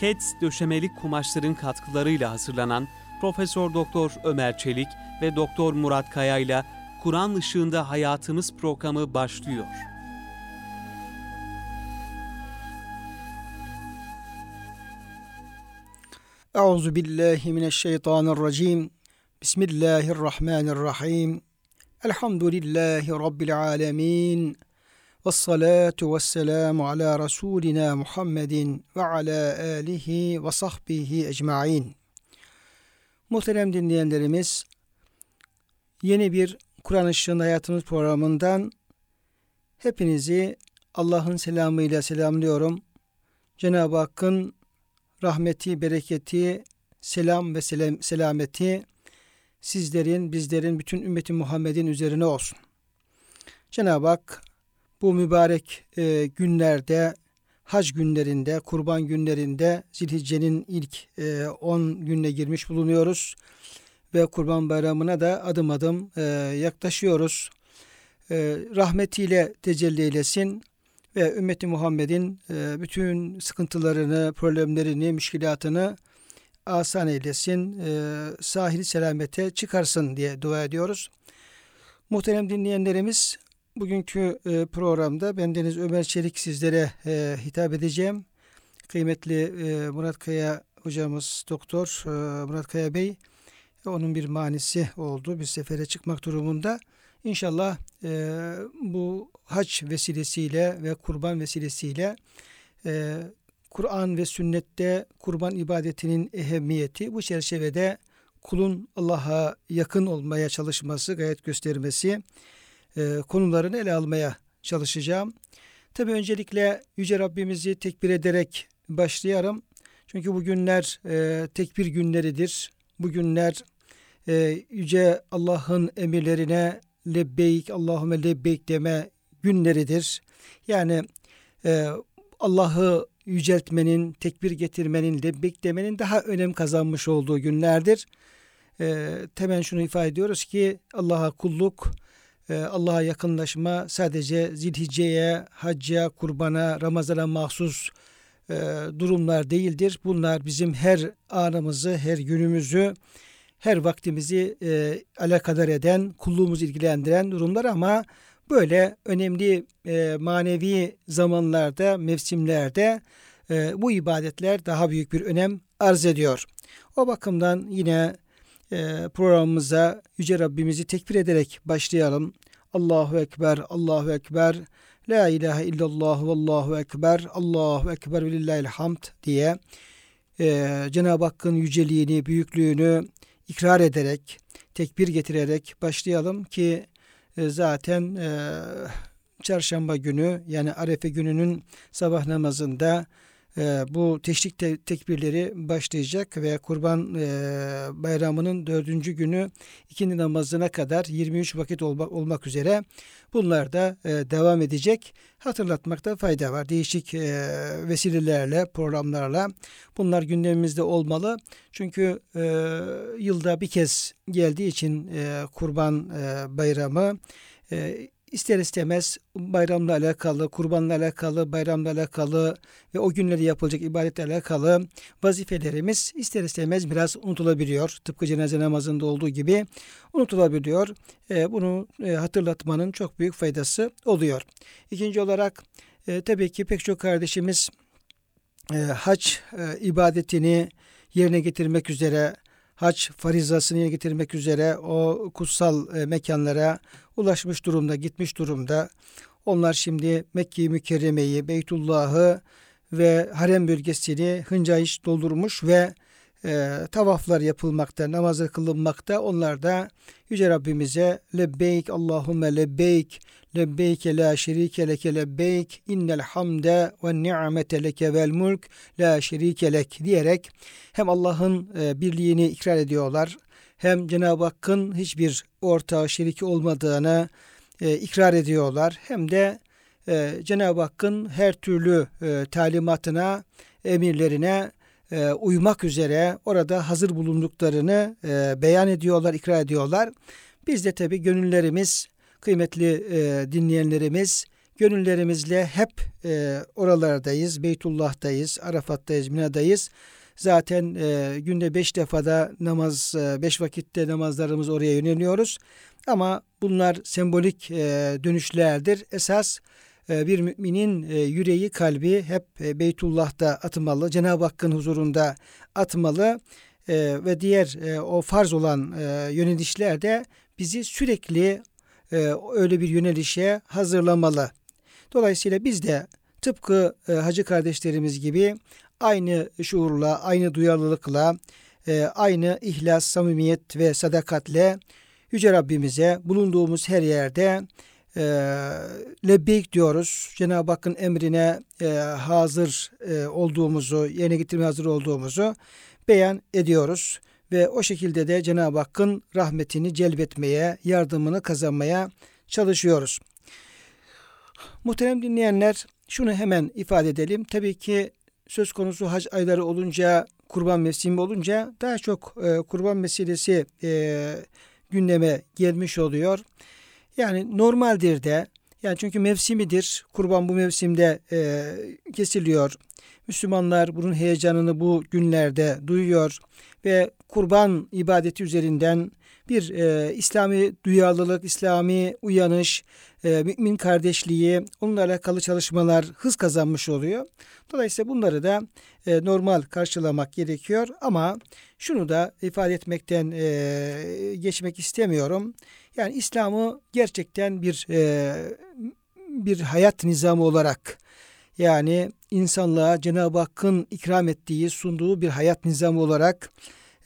Keds döşemelik kumaşların katkılarıyla hazırlanan Profesör Doktor Ömer Çelik ve Doktor Murat Kaya ile Kur'an ışığında hayatımız programı başlıyor. Euzu billahi mineşşeytanirracim. Bismillahirrahmanirrahim. Elhamdülillahi rabbil alamin. Ves salatu vesselamu ala rasulina Muhammedin ve ala alihi ve sahbihi ecmaîn. Muhterem dinleyenlerimiz, yeni bir Kur'an Işığında Hayatımız programından hepinizi Allah'ın selamıyla selamlıyorum. Cenab-ı Hakk'ın rahmeti, bereketi, selam ve selam, selameti sizlerin, bizlerin, bütün ümmeti Muhammed'in üzerine olsun. Cenab-ı Hak bu mübarek e, günlerde, hac günlerinde, kurban günlerinde Zilhicce'nin ilk 10 e, gününe girmiş bulunuyoruz. Ve kurban bayramına da adım adım e, yaklaşıyoruz. E, rahmetiyle tecelli eylesin ve ümmeti Muhammed'in e, bütün sıkıntılarını, problemlerini, müşkilatını asan eylesin, e, sahili selamete çıkarsın diye dua ediyoruz. Muhterem dinleyenlerimiz, bugünkü e, programda bendeniz Ömer Çelik sizlere e, hitap edeceğim. Kıymetli e, Murat Kaya hocamız, doktor e, Murat Kaya Bey, onun bir manisi oldu. Bir sefere çıkmak durumunda. İnşallah bu hac vesilesiyle ve kurban vesilesiyle Kur'an ve sünnette kurban ibadetinin ehemmiyeti bu çerçevede kulun Allah'a yakın olmaya çalışması, gayet göstermesi e, konularını ele almaya çalışacağım. Tabi öncelikle Yüce Rabbimizi tekbir ederek başlayalım. Çünkü bu günler e, tekbir günleridir. Bu günler e, Yüce Allah'ın emirlerine lebbeyk, Allahümme lebbeyk deme günleridir. Yani e, Allah'ı yüceltmenin, tekbir getirmenin, lebbeyk demenin daha önem kazanmış olduğu günlerdir. E, temen şunu ifade ediyoruz ki Allah'a kulluk, Allah'a yakınlaşma sadece zilhicceye, hacca, kurbana, Ramazan'a mahsus e, durumlar değildir. Bunlar bizim her anımızı, her günümüzü, her vaktimizi e, alakadar eden, kulluğumuzu ilgilendiren durumlar ama böyle önemli e, manevi zamanlarda, mevsimlerde bu ibadetler daha büyük bir önem arz ediyor. O bakımdan yine programımıza Yüce Rabbimizi tekbir ederek başlayalım. Allahu Ekber, Allahu Ekber, La ilahe illallah Allahu Ekber, Allahu Ekber ve lillahil hamd diye e, Cenab-ı Hakk'ın yüceliğini, büyüklüğünü, ikrar ederek, tekbir getirerek başlayalım ki e, zaten e, çarşamba günü yani Arefe gününün sabah namazında e, bu teşrik te- tekbirleri başlayacak ve kurban e, bayramının dördüncü günü ikindi namazına kadar 23 vakit olma, olmak üzere bunlar da e, devam edecek. Hatırlatmakta fayda var. Değişik e, vesilelerle, programlarla bunlar gündemimizde olmalı. Çünkü e, yılda bir kez geldiği için e, kurban e, bayramı e, ister istemez bayramla alakalı, kurbanla alakalı, bayramla alakalı ve o günleri yapılacak ibadetle alakalı vazifelerimiz ister istemez biraz unutulabiliyor. Tıpkı cenaze namazında olduğu gibi unutulabiliyor. E, bunu e, hatırlatmanın çok büyük faydası oluyor. İkinci olarak e, tabii ki pek çok kardeşimiz e, hac e, ibadetini yerine getirmek üzere hac farizasını yerine getirmek üzere o kutsal e, mekanlara ulaşmış durumda, gitmiş durumda. Onlar şimdi Mekke-i Mükerreme'yi, Beytullah'ı ve harem bölgesini hınca iş doldurmuş ve e, tavaflar yapılmakta, namazlar kılınmakta. Onlar da Yüce Rabbimize lebbeyk Allahümme lebbeyk lebbeyke la şerike leke lebbeyk innel hamde ve ni'mete leke vel mulk la şerike lek diyerek hem Allah'ın e, birliğini ikrar ediyorlar hem Cenab-ı Hakk'ın hiçbir ortağı şeriki olmadığını e, ikrar ediyorlar hem de e, Cenab-ı Hakk'ın her türlü e, talimatına, emirlerine e, uymak üzere orada hazır bulunduklarını e, beyan ediyorlar, ikrar ediyorlar. Biz de tabi gönüllerimiz, kıymetli e, dinleyenlerimiz, gönüllerimizle hep e, oralardayız, Beytullah'tayız, Arafat'tayız, Mina'dayız. Zaten e, günde beş defada namaz, e, beş vakitte namazlarımız oraya yöneliyoruz. Ama bunlar sembolik e, dönüşlerdir. Esas e, bir müminin e, yüreği, kalbi hep e, Beytullah'ta atmalı, Cenab-ı Hakk'ın huzurunda atmalı e, ve diğer e, o farz olan e, yönelişler de bizi sürekli e, öyle bir yönelişe hazırlamalı. Dolayısıyla biz de tıpkı e, hacı kardeşlerimiz gibi aynı şuurla, aynı duyarlılıkla, e, aynı ihlas, samimiyet ve sadakatle Yüce Rabbimize bulunduğumuz her yerde e, lebbeyk diyoruz. Cenab-ı Hakk'ın emrine e, hazır e, olduğumuzu, yerine getirmeye hazır olduğumuzu beyan ediyoruz. Ve o şekilde de Cenab-ı Hakk'ın rahmetini celbetmeye, yardımını kazanmaya çalışıyoruz. Muhterem dinleyenler, şunu hemen ifade edelim. Tabii ki söz konusu hac ayları olunca, kurban mevsimi olunca daha çok e, kurban meselesi e, gündeme gelmiş oluyor. Yani normaldir de, yani çünkü mevsimidir. Kurban bu mevsimde e, kesiliyor. Müslümanlar bunun heyecanını bu günlerde duyuyor ve kurban ibadeti üzerinden bir e, İslami duyarlılık, İslami uyanış, e, mümin kardeşliği, onunla alakalı çalışmalar hız kazanmış oluyor. Dolayısıyla bunları da e, normal karşılamak gerekiyor ama şunu da ifade etmekten e, geçmek istemiyorum. Yani İslam'ı gerçekten bir e, bir hayat nizamı olarak yani insanlığa Cenab-ı Hakk'ın ikram ettiği, sunduğu bir hayat nizamı olarak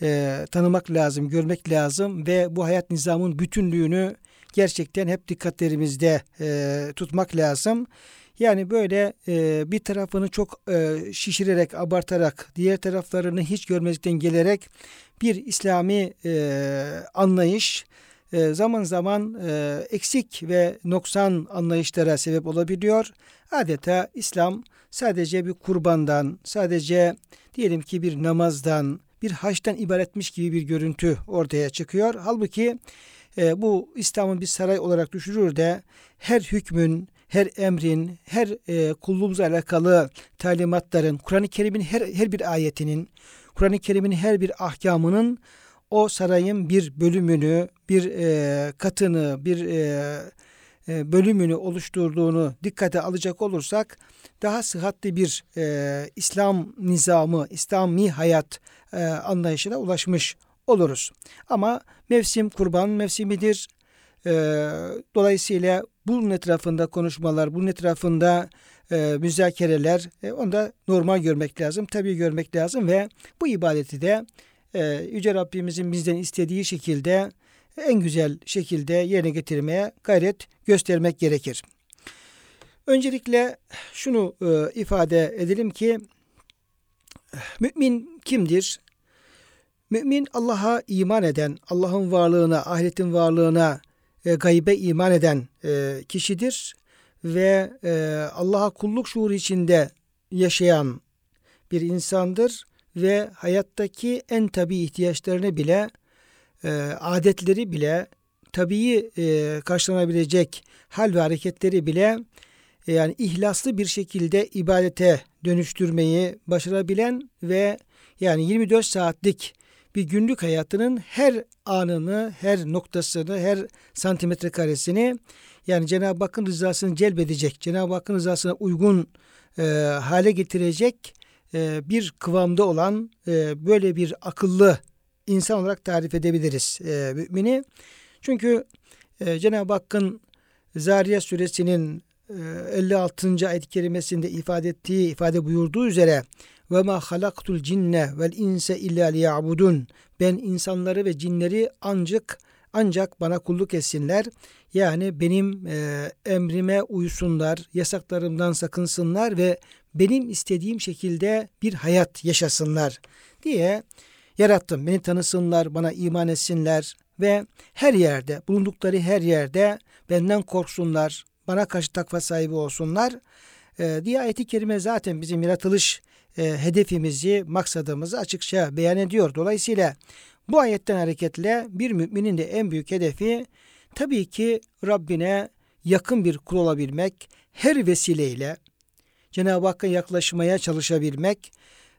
e, tanımak lazım, görmek lazım ve bu hayat nizamın bütünlüğünü gerçekten hep dikkatlerimizde e, tutmak lazım. Yani böyle e, bir tarafını çok e, şişirerek, abartarak, diğer taraflarını hiç görmezlikten gelerek bir İslami e, anlayış e, zaman zaman e, eksik ve noksan anlayışlara sebep olabiliyor. Adeta İslam sadece bir kurbandan, sadece diyelim ki bir namazdan, bir haçtan ibaretmiş gibi bir görüntü ortaya çıkıyor. Halbuki e, bu İslam'ın bir saray olarak düşürür de her hükmün, her emrin, her e, kulluğumuzla alakalı talimatların, Kur'an-ı Kerim'in her, her bir ayetinin, Kur'an-ı Kerim'in her bir ahkamının o sarayın bir bölümünü, bir e, katını, bir e, e, bölümünü oluşturduğunu dikkate alacak olursak daha sıhhatli bir e, İslam nizamı, İslami hayat e, anlayışına ulaşmış oluruz. Ama mevsim kurban mevsimidir. E, dolayısıyla bunun etrafında konuşmalar, bunun etrafında e, müzakereler e, onu da normal görmek lazım. Tabii görmek lazım ve bu ibadeti de e, Yüce Rabbimizin bizden istediği şekilde en güzel şekilde yerine getirmeye gayret göstermek gerekir. Öncelikle şunu e, ifade edelim ki mümin kimdir? Mümin Allah'a iman eden, Allah'ın varlığına, ahiretin varlığına, e, gaybe iman eden e, kişidir ve Allah'a kulluk şuuru içinde yaşayan bir insandır ve hayattaki en tabi ihtiyaçlarını bile adetleri bile tabii e, karşılanabilecek hal ve hareketleri bile yani ihlaslı bir şekilde ibadete dönüştürmeyi başarabilen ve yani 24 saatlik bir günlük hayatının her anını, her noktasını, her santimetre karesini yani Cenab-ı Hakk'ın rızasını celbedecek, Cenab-ı Hakk'ın rızasına uygun e, hale getirecek e, bir kıvamda olan e, böyle bir akıllı insan olarak tarif edebiliriz e, mümini. Çünkü e, Cenab-ı Hakk'ın Zariye suresinin 56. ayet-i kerimesinde ifade ettiği, ifade buyurduğu üzere ve ma halaktul cinne vel inse illa liya'budun. Ben insanları ve cinleri ancak ancak bana kulluk etsinler. Yani benim e, emrime uysunlar, yasaklarımdan sakınsınlar ve benim istediğim şekilde bir hayat yaşasınlar diye yarattım. Beni tanısınlar, bana iman etsinler ve her yerde, bulundukları her yerde benden korksunlar, bana karşı takva sahibi olsunlar. E, diye ayeti kerime zaten bizim yaratılış e, hedefimizi, maksadımızı açıkça beyan ediyor. Dolayısıyla bu ayetten hareketle bir müminin de en büyük hedefi tabii ki Rabbine yakın bir kul olabilmek, her vesileyle Cenab-ı Hakk'a yaklaşmaya çalışabilmek,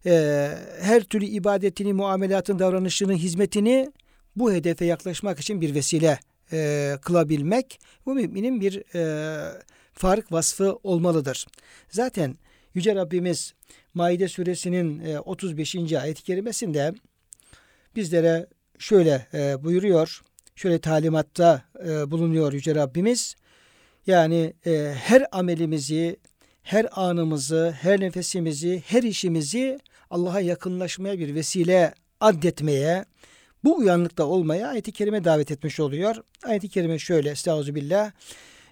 e, her türlü ibadetini, muamelatın, davranışını, hizmetini bu hedefe yaklaşmak için bir vesile e, kılabilmek bu müminin bir e, fark vasfı olmalıdır. Zaten Yüce Rabbimiz Maide suresinin e, 35. ayet-i kerimesinde bizlere şöyle e, buyuruyor, şöyle talimatta e, bulunuyor Yüce Rabbimiz. Yani e, her amelimizi, her anımızı, her nefesimizi, her işimizi Allah'a yakınlaşmaya bir vesile addetmeye, bu uyanıkta olmaya ayet-i kerime davet etmiş oluyor. Ayet-i kerime şöyle, Estağfirullah.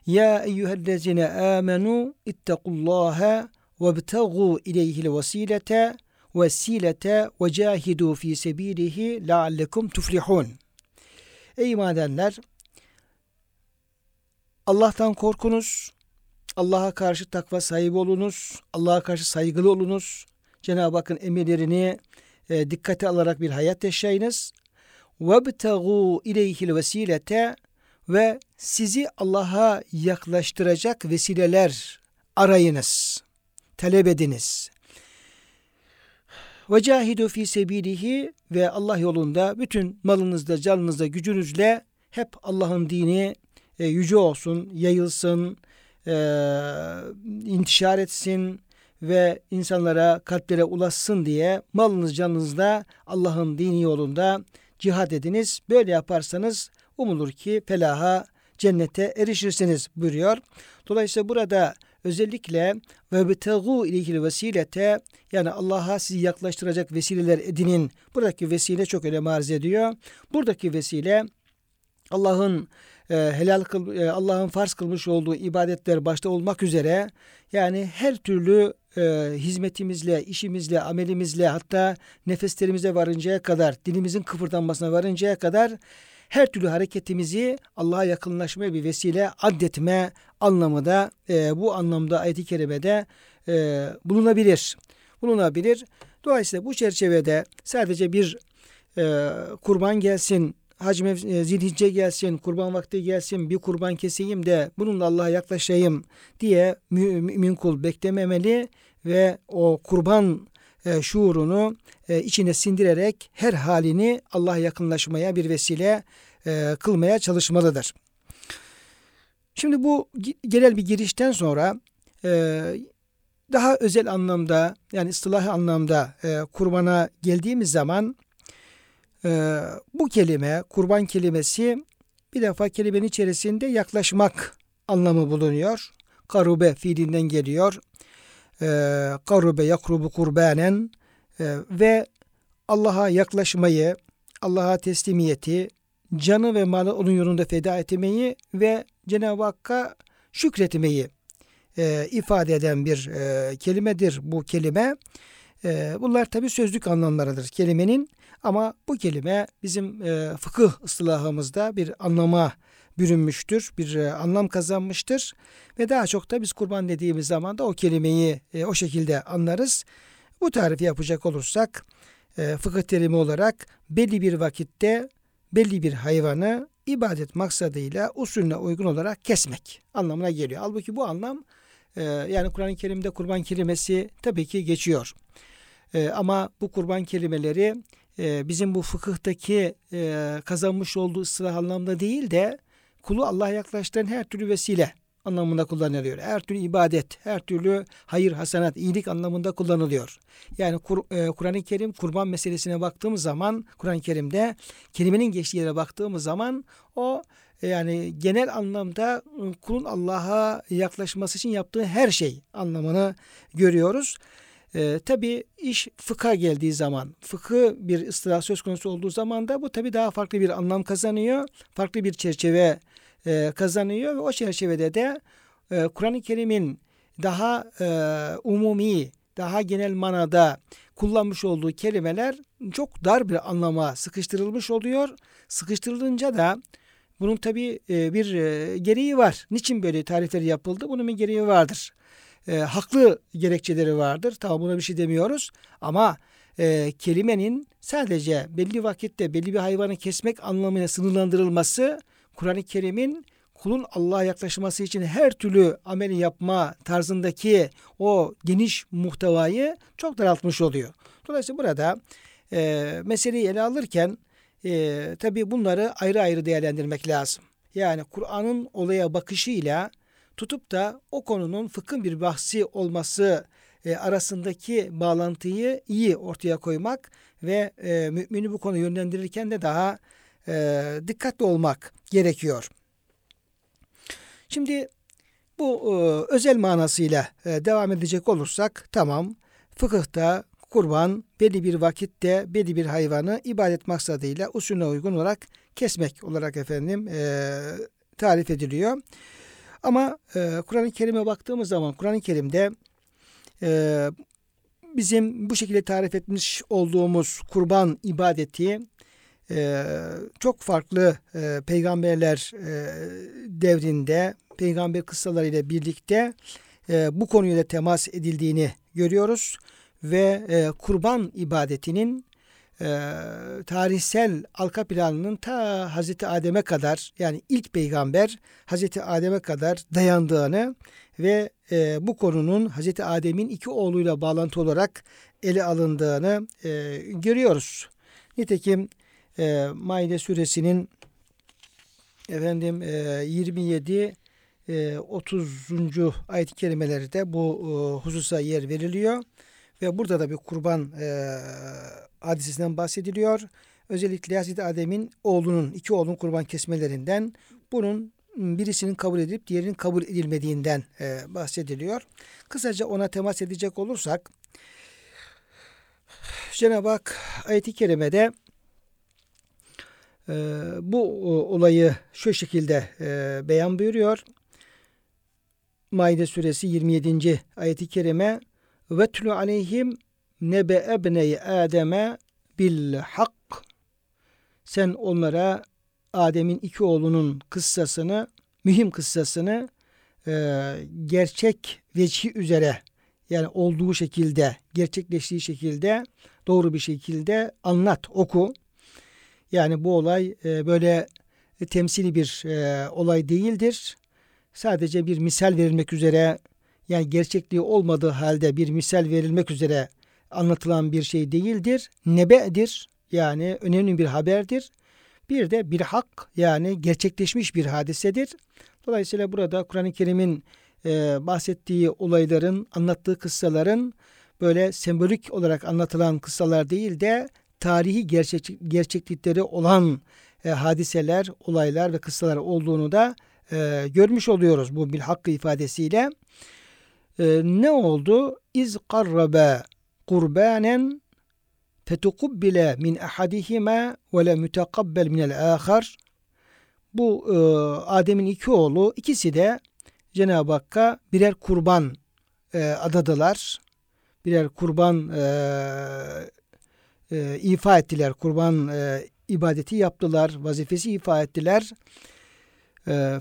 Ya eyyühellezine amenu ittakullaha ve btegu ileyhil vesilete vesilete ve cahidu fi sebilihi leallekum tuflihun. Ey iman edenler Allah'tan korkunuz, Allah'a karşı takva sahibi olunuz, Allah'a karşı saygılı olunuz. Cenab-ı Hakk'ın emirlerini e, dikkate alarak bir hayat yaşayınız. وَبْتَغُوا اِلَيْهِ الْوَسِيلَةَ Ve sizi Allah'a yaklaştıracak vesileler arayınız, talep ediniz. وَجَاهِدُوا fi sebilihi Ve Allah yolunda bütün malınızda, canınızda, gücünüzle hep Allah'ın dini e, yüce olsun, yayılsın, e, intişar etsin ve insanlara, kalplere ulaşsın diye malınız, canınızda Allah'ın dini yolunda cihad ediniz. Böyle yaparsanız umulur ki felaha, cennete erişirsiniz buyuruyor. Dolayısıyla burada özellikle ve betegu ilehil vesilete yani Allah'a sizi yaklaştıracak vesileler edinin. Buradaki vesile çok önem arz ediyor. Buradaki vesile Allah'ın e, helal kıl, e, Allah'ın farz kılmış olduğu ibadetler başta olmak üzere yani her türlü e, hizmetimizle, işimizle, amelimizle hatta nefeslerimize varıncaya kadar, dilimizin kıpırdanmasına varıncaya kadar her türlü hareketimizi Allah'a yakınlaşmaya bir vesile addetme anlamı da e, bu anlamda ayet-i kerimede e, bulunabilir. Bulunabilir. Dolayısıyla bu çerçevede sadece bir e, kurban gelsin, hac e, zilhicce gelsin, kurban vakti gelsin, bir kurban keseyim de bununla Allah'a yaklaşayım diye mümin kul beklememeli ve o kurban e, şuurunu e, içine sindirerek her halini Allah'a yakınlaşmaya bir vesile e, kılmaya çalışmalıdır. Şimdi bu genel bir girişten sonra e, daha özel anlamda yani ıslahi anlamda e, kurbana geldiğimiz zaman e, bu kelime kurban kelimesi bir defa kelimenin içerisinde yaklaşmak anlamı bulunuyor. Karube fiilinden geliyor e, karube yakrubu kurbanen e, ve Allah'a yaklaşmayı, Allah'a teslimiyeti, canı ve malı onun yolunda feda etmeyi ve Cenab-ı Hakk'a şükretmeyi e, ifade eden bir e, kelimedir bu kelime. E, bunlar tabi sözlük anlamlarıdır kelimenin ama bu kelime bizim e, fıkıh ıslahımızda bir anlama bürünmüştür, bir e, anlam kazanmıştır ve daha çok da biz kurban dediğimiz zaman da o kelimeyi e, o şekilde anlarız. Bu tarifi yapacak olursak fıkıh terimi olarak belli bir vakitte belli bir hayvanı ibadet maksadıyla usulüne uygun olarak kesmek anlamına geliyor. Halbuki bu anlam yani Kur'an-ı Kerim'de kurban kelimesi tabii ki geçiyor. E, ama bu kurban kelimeleri e, bizim bu fıkıhtaki e, kazanmış olduğu ıslah anlamda değil de kulu Allah'a yaklaştıran her türlü vesile anlamında kullanılıyor. Her türlü ibadet, her türlü hayır, hasenat, iyilik anlamında kullanılıyor. Yani Kur, e, Kur'an-ı Kerim kurban meselesine baktığımız zaman Kur'an-ı Kerim'de kelimenin geçtiği yere baktığımız zaman o e, yani genel anlamda ıı, kulun Allah'a yaklaşması için yaptığı her şey anlamını görüyoruz. E, tabi iş fıkha geldiği zaman, fıkı bir ıslah söz konusu olduğu zaman da bu tabi daha farklı bir anlam kazanıyor. Farklı bir çerçeve e, kazanıyor ve o çerçevede de e, Kur'an-ı Kerim'in daha e, umumi, daha genel manada kullanmış olduğu kelimeler çok dar bir anlama sıkıştırılmış oluyor. Sıkıştırılınca da bunun tabi e, bir e, gereği var. Niçin böyle tarifleri yapıldı? Bunun bir gereği vardır. E, haklı gerekçeleri vardır. Tamam buna bir şey demiyoruz. Ama e, kelimenin sadece belli vakitte belli bir hayvanı kesmek anlamıyla sınırlandırılması Kur'an-ı Kerim'in kulun Allah'a yaklaşması için her türlü ameli yapma tarzındaki o geniş muhtevayı çok daraltmış oluyor. Dolayısıyla burada e, meseleyi ele alırken e, tabi bunları ayrı ayrı değerlendirmek lazım. Yani Kur'an'ın olaya bakışıyla tutup da o konunun fıkhın bir bahsi olması e, arasındaki bağlantıyı iyi ortaya koymak ve e, mümini bu konu yönlendirirken de daha e, dikkatli olmak gerekiyor. Şimdi bu e, özel manasıyla e, devam edecek olursak tamam fıkıhta kurban belli bir vakitte belli bir hayvanı ibadet maksadıyla usulüne uygun olarak kesmek olarak efendim e, tarif ediliyor. Ama e, Kur'an-ı Kerim'e baktığımız zaman Kur'an-ı Kerim'de e, bizim bu şekilde tarif etmiş olduğumuz kurban ibadeti e, çok farklı e, peygamberler e, devrinde peygamber kıssalarıyla birlikte e, bu konuyla temas edildiğini görüyoruz ve e, kurban ibadetinin e, tarihsel arka planının ta Hazreti Adem'e kadar yani ilk peygamber Hazreti Adem'e kadar dayandığını ve e, bu konunun Hazreti Adem'in iki oğluyla bağlantı olarak ele alındığını e, görüyoruz. Nitekim e, Maide suresinin efendim e, 27 e, 30. ayet-i kerimeleri de bu e, hususa yer veriliyor. Ve burada da bir kurban e, hadisesinden bahsediliyor. Özellikle Hazreti Adem'in oğlunun, iki oğlun kurban kesmelerinden bunun birisinin kabul edilip diğerinin kabul edilmediğinden e, bahsediliyor. Kısaca ona temas edecek olursak Cenab-ı Hak ayet-i kerimede e, bu olayı şu şekilde e, beyan buyuruyor. Maide suresi 27. ayet-i kerime ve tlu aleyhim nebe ebneyi Adem'e bil hak sen onlara Adem'in iki oğlunun kıssasını, mühim kıssasını e, gerçek veçhi üzere yani olduğu şekilde, gerçekleştiği şekilde, doğru bir şekilde anlat, oku. Yani bu olay e, böyle temsili bir e, olay değildir. Sadece bir misal verilmek üzere yani gerçekliği olmadığı halde bir misal verilmek üzere anlatılan bir şey değildir. Nebe'dir yani önemli bir haberdir. Bir de bir hak yani gerçekleşmiş bir hadisedir. Dolayısıyla burada Kur'an-ı Kerim'in e, bahsettiği olayların, anlattığı kıssaların böyle sembolik olarak anlatılan kıssalar değil de tarihi gerçek, gerçeklikleri olan e, hadiseler, olaylar ve kıssalar olduğunu da e, görmüş oluyoruz bu bir hakkı ifadesiyle. E, ne oldu? İz karrabe kurbanen fetukubbile min ahadihima ve le mütekabbel minel ahar. Bu e, Adem'in iki oğlu ikisi de Cenab-ı Hakk'a birer kurban e, adadılar. Birer kurban e, e, ifa ettiler. Kurban ibadeti yaptılar. Vazifesi ifa ettiler.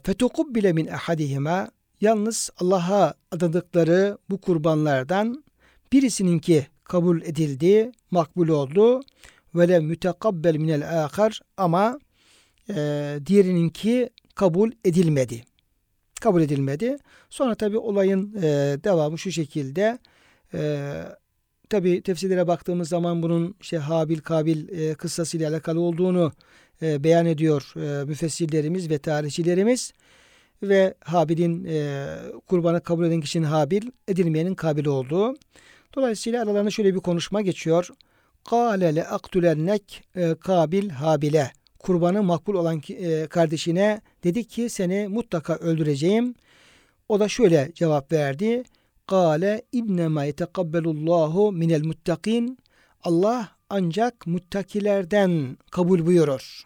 Fetukubbile min ahadihima yalnız Allah'a adadıkları bu kurbanlardan birisininki kabul edildi, makbul oldu. Ve le mütekabbel minel ahar ama e, diğerininki kabul edilmedi. Kabul edilmedi. Sonra tabi olayın e, devamı şu şekilde. E, tabi tefsirlere baktığımız zaman bunun işte Habil Kabil e, kıssasıyla alakalı olduğunu e, beyan ediyor e, müfessirlerimiz ve tarihçilerimiz. Ve Habil'in e, kurbanı kabul eden kişinin Habil, edilmeyenin Kabil olduğu. Dolayısıyla aralarında şöyle bir konuşma geçiyor. Kâle le aktulennek e, kabil habile. Kurbanı makbul olan e, kardeşine dedi ki seni mutlaka öldüreceğim. O da şöyle cevap verdi. Kâle innema yetekabbalullahu minel muttakin. Allah ancak muttakilerden kabul buyurur.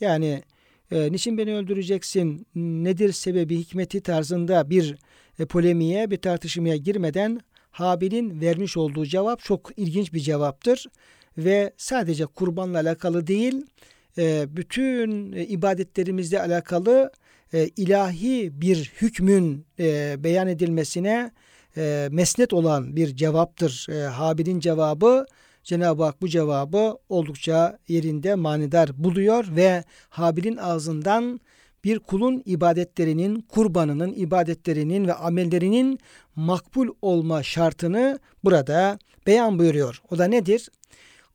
Yani e, niçin beni öldüreceksin, nedir sebebi, hikmeti tarzında bir e, polemiğe, bir tartışmaya girmeden Habil'in vermiş olduğu cevap çok ilginç bir cevaptır ve sadece kurbanla alakalı değil, e, bütün e, ibadetlerimizle alakalı e, ilahi bir hükmün beyan edilmesine mesnet olan bir cevaptır. Habil'in cevabı Cenab-ı Hak bu cevabı oldukça yerinde manidar buluyor ve Habil'in ağzından bir kulun ibadetlerinin, kurbanının, ibadetlerinin ve amellerinin makbul olma şartını burada beyan buyuruyor. O da nedir?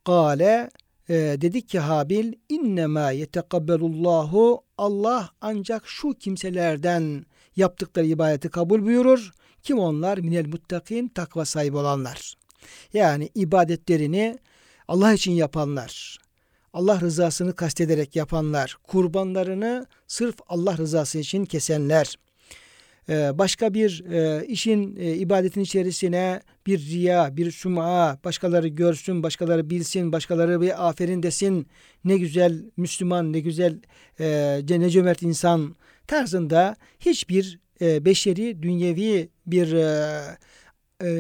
Kale e, dedik ki Habil innema yetekabbelullahu Allah ancak şu kimselerden yaptıkları ibadeti kabul buyurur. Kim onlar? Minel muttakin takva sahibi olanlar. Yani ibadetlerini Allah için yapanlar, Allah rızasını kastederek yapanlar, kurbanlarını sırf Allah rızası için kesenler, ee, başka bir e, işin e, ibadetin içerisine bir riya, bir suma, başkaları görsün, başkaları bilsin, başkaları bir aferin desin, ne güzel Müslüman, ne güzel e, ne cömert insan tarzında hiçbir beşeri, dünyevi bir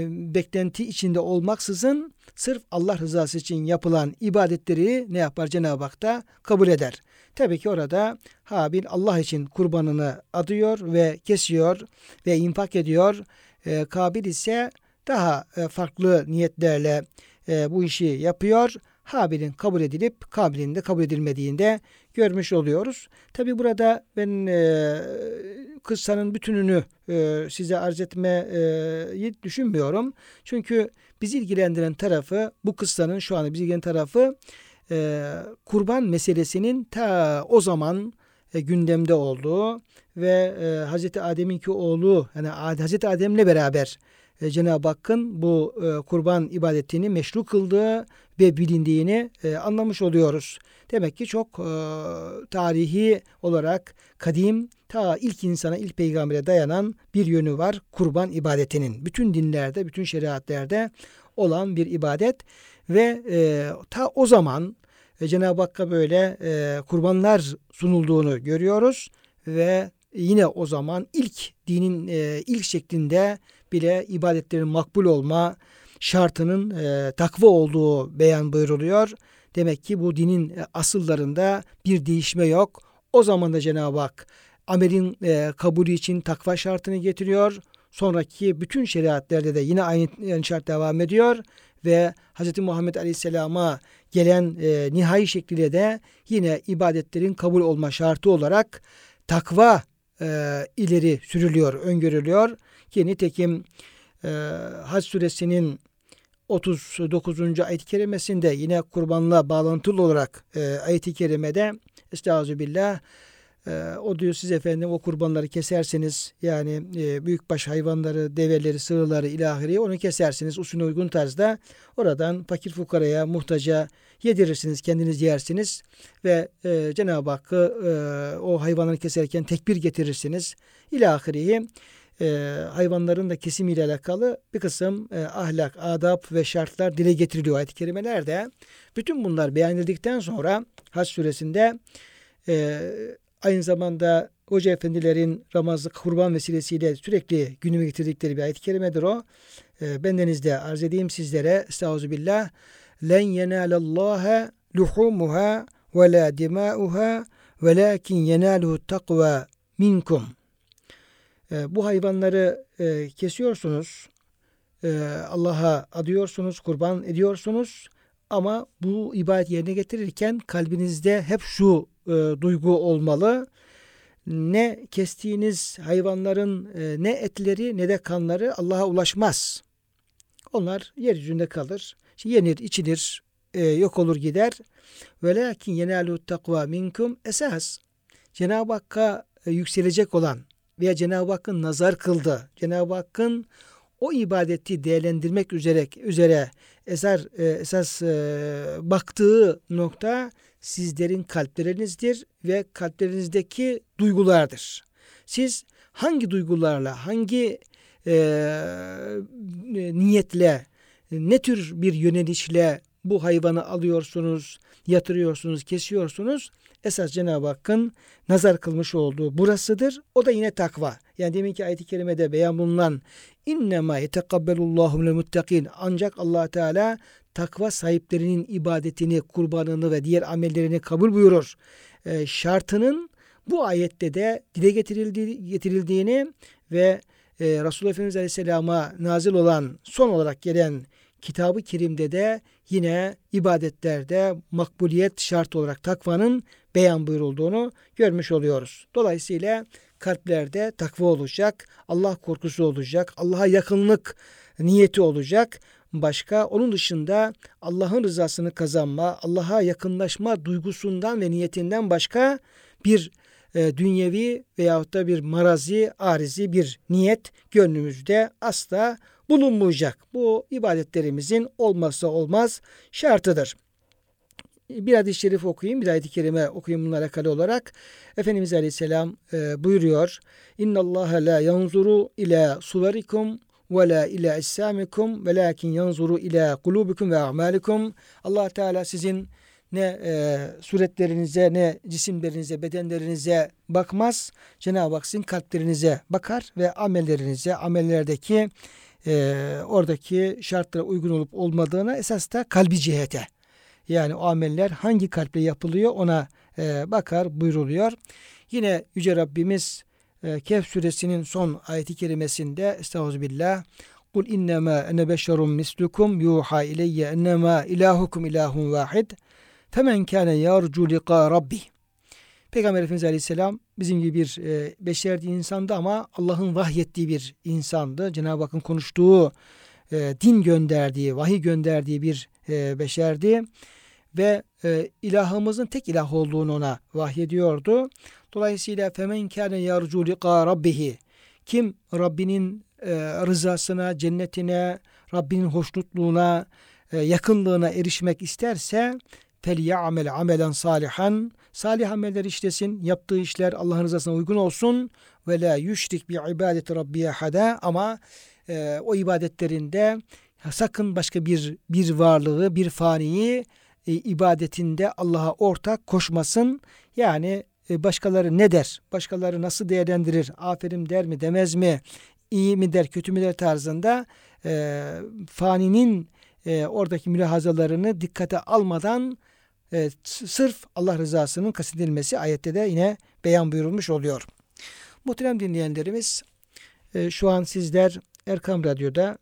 beklenti içinde olmaksızın sırf Allah rızası için yapılan ibadetleri ne yapar Cenab-ı Hak da kabul eder. Tabii ki orada Habil Allah için kurbanını adıyor ve kesiyor ve infak ediyor. E, Kabil ise daha e, farklı niyetlerle e, bu işi yapıyor. Habil'in kabul edilip Kabil'in de kabul edilmediğinde görmüş oluyoruz. Tabi burada ben e, kıssanın bütününü e, size arz etmeyi düşünmüyorum. Çünkü bizi ilgilendiren tarafı bu kıssanın şu anda bizi ilgilendiren tarafı e, kurban meselesinin ta o zaman e, gündemde olduğu ve e, Hazreti Adem'inki oğlu yani Hazreti Adem'le beraber e, Cenab-ı Hakk'ın bu e, kurban ibadetini meşru kıldığı ve bilindiğini e, anlamış oluyoruz. Demek ki çok e, tarihi olarak kadim ta ilk insana ilk peygambere dayanan bir yönü var kurban ibadetinin. Bütün dinlerde, bütün şeriatlerde olan bir ibadet ve e, ta o zaman e, Cenab-ı Hakk'a böyle e, kurbanlar sunulduğunu görüyoruz ve yine o zaman ilk dinin e, ilk şeklinde bile ibadetlerin makbul olma şartının e, takva olduğu beyan buyuruluyor. Demek ki bu dinin e, asıllarında bir değişme yok. O zaman da Cenab-ı Hak amelin e, kabulü için takva şartını getiriyor. Sonraki bütün şeriatlerde de yine aynı şart devam ediyor ve Hz. Muhammed Aleyhisselam'a gelen e, nihai şekliyle de yine ibadetlerin kabul olma şartı olarak takva e, ileri sürülüyor, öngörülüyor. Ki nitekim e, Hac suresinin 39. ayet-i kerimesinde yine kurbanla bağlantılı olarak e, ayet-i kerimede Estağfirullah e, o diyor siz efendim o kurbanları keserseniz yani e, büyükbaş hayvanları, develeri, sığırları ilahiri onu kesersiniz usulüne uygun tarzda. Oradan fakir fukaraya, muhtaca yedirirsiniz, kendiniz yersiniz ve e, Cenab-ı Hakk'ı e, o hayvanları keserken tekbir getirirsiniz. İlahiriyi e, hayvanların da kesimiyle alakalı bir kısım e, ahlak, adab ve şartlar dile getiriliyor ayet-i kerimelerde. Bütün bunlar beyan edildikten sonra Hac suresinde e, aynı zamanda Hoca efendilerin Ramazan kurban vesilesiyle sürekli günüme getirdikleri bir ayet-i kerimedir o. E, bendenizde arz edeyim sizlere. Estağfirullah. Len yenalallaha luhumuha ve la dimauha velakin yenaluhu takva minkum. E, bu hayvanları e, kesiyorsunuz. E, Allah'a adıyorsunuz, kurban ediyorsunuz. Ama bu ibadet yerine getirirken kalbinizde hep şu e, duygu olmalı. Ne kestiğiniz hayvanların e, ne etleri ne de kanları Allah'a ulaşmaz. Onlar yeryüzünde kalır. Yenir, içilir, yok olur gider. Velakin yenalu takva minkum esas. Cenab-ı Hakk'a e, yükselecek olan veya Cenab-ı Hakk'ın nazar kıldı. Cenab-ı Hakk'ın o ibadeti değerlendirmek üzere üzere eser e, esas e, baktığı nokta sizlerin kalplerinizdir ve kalplerinizdeki duygulardır. Siz hangi duygularla, hangi e, niyetle, ne tür bir yönelişle bu hayvanı alıyorsunuz, yatırıyorsunuz, kesiyorsunuz. Esas Cenab-ı Hakk'ın nazar kılmış olduğu burasıdır. O da yine takva. Yani deminki ayet-i kerimede beyan bulunan innema yetekabbalullahu minel muttakin ancak Allah Teala takva sahiplerinin ibadetini, kurbanını ve diğer amellerini kabul buyurur. E, şartının bu ayette de dile getirildi, getirildiğini ve e, Resulullah Efendimiz Aleyhisselam'a nazil olan son olarak gelen kitabı kerimde de yine ibadetlerde makbuliyet şart olarak takvanın beyan buyurulduğunu görmüş oluyoruz. Dolayısıyla kalplerde takva olacak, Allah korkusu olacak, Allah'a yakınlık niyeti olacak. Başka onun dışında Allah'ın rızasını kazanma, Allah'a yakınlaşma duygusundan ve niyetinden başka bir e, dünyevi veyahut da bir marazi, arizi bir niyet gönlümüzde asla bulunmayacak. Bu ibadetlerimizin olmazsa olmaz şartıdır. Bir hadis-i şerif okuyayım, bir ayet-i kerime okuyayım bununla alakalı olarak. Efendimiz Aleyhisselam e, buyuruyor. İnna Allah la yanzuru ila suverikum ve la ila issamikum velakin yanzuru ila kulubikum ve a'malikum. Allah Teala sizin ne e, suretlerinize ne cisimlerinize bedenlerinize bakmaz. Cenab-ı Hak sizin kalplerinize bakar ve amellerinize amellerdeki e, oradaki şartlara uygun olup olmadığına esas da kalbi cihete. Yani o ameller hangi kalple yapılıyor ona e, bakar buyruluyor. Yine Yüce Rabbimiz e, Kehf suresinin son ayeti kerimesinde Estağfirullah Kul innema ene beşerun mislukum yuha ileyye ennema ilahukum ilahun vahid femen kâne yarcu liqa rabbi Peygamber Efendimiz Aleyhisselam bizim gibi bir e, beşerdi insandı ama Allah'ın vahyettiği bir insandı. Cenab-ı Hakk'ın konuştuğu, e, din gönderdiği, vahiy gönderdiği bir e, beşerdi ve e, ilahımızın tek ilah olduğunu ona vahyediyordu. Dolayısıyla femen kâne yarcu liqa rabbihi. Kim Rabbinin e, rızasına, cennetine, Rabbinin hoşnutluğuna, e, yakınlığına erişmek isterse felyamel amelen salihan. Salih ameller işlesin, yaptığı işler Allah'ın rızasına uygun olsun ve la yüşrik bi ibadeti rabbiye hada ama e, o ibadetlerinde sakın başka bir bir varlığı, bir faniyi e, ibadetinde Allah'a ortak koşmasın. Yani e, başkaları ne der? Başkaları nasıl değerlendirir? Aferin der mi, demez mi? İyi mi der, kötü mü der tarzında e, faninin e, oradaki mülahazalarını dikkate almadan e, sırf Allah rızasının kastetilmesi ayette de yine beyan buyurulmuş oluyor. Muhterem dinleyenlerimiz e, şu an sizler Erkam Radyo'da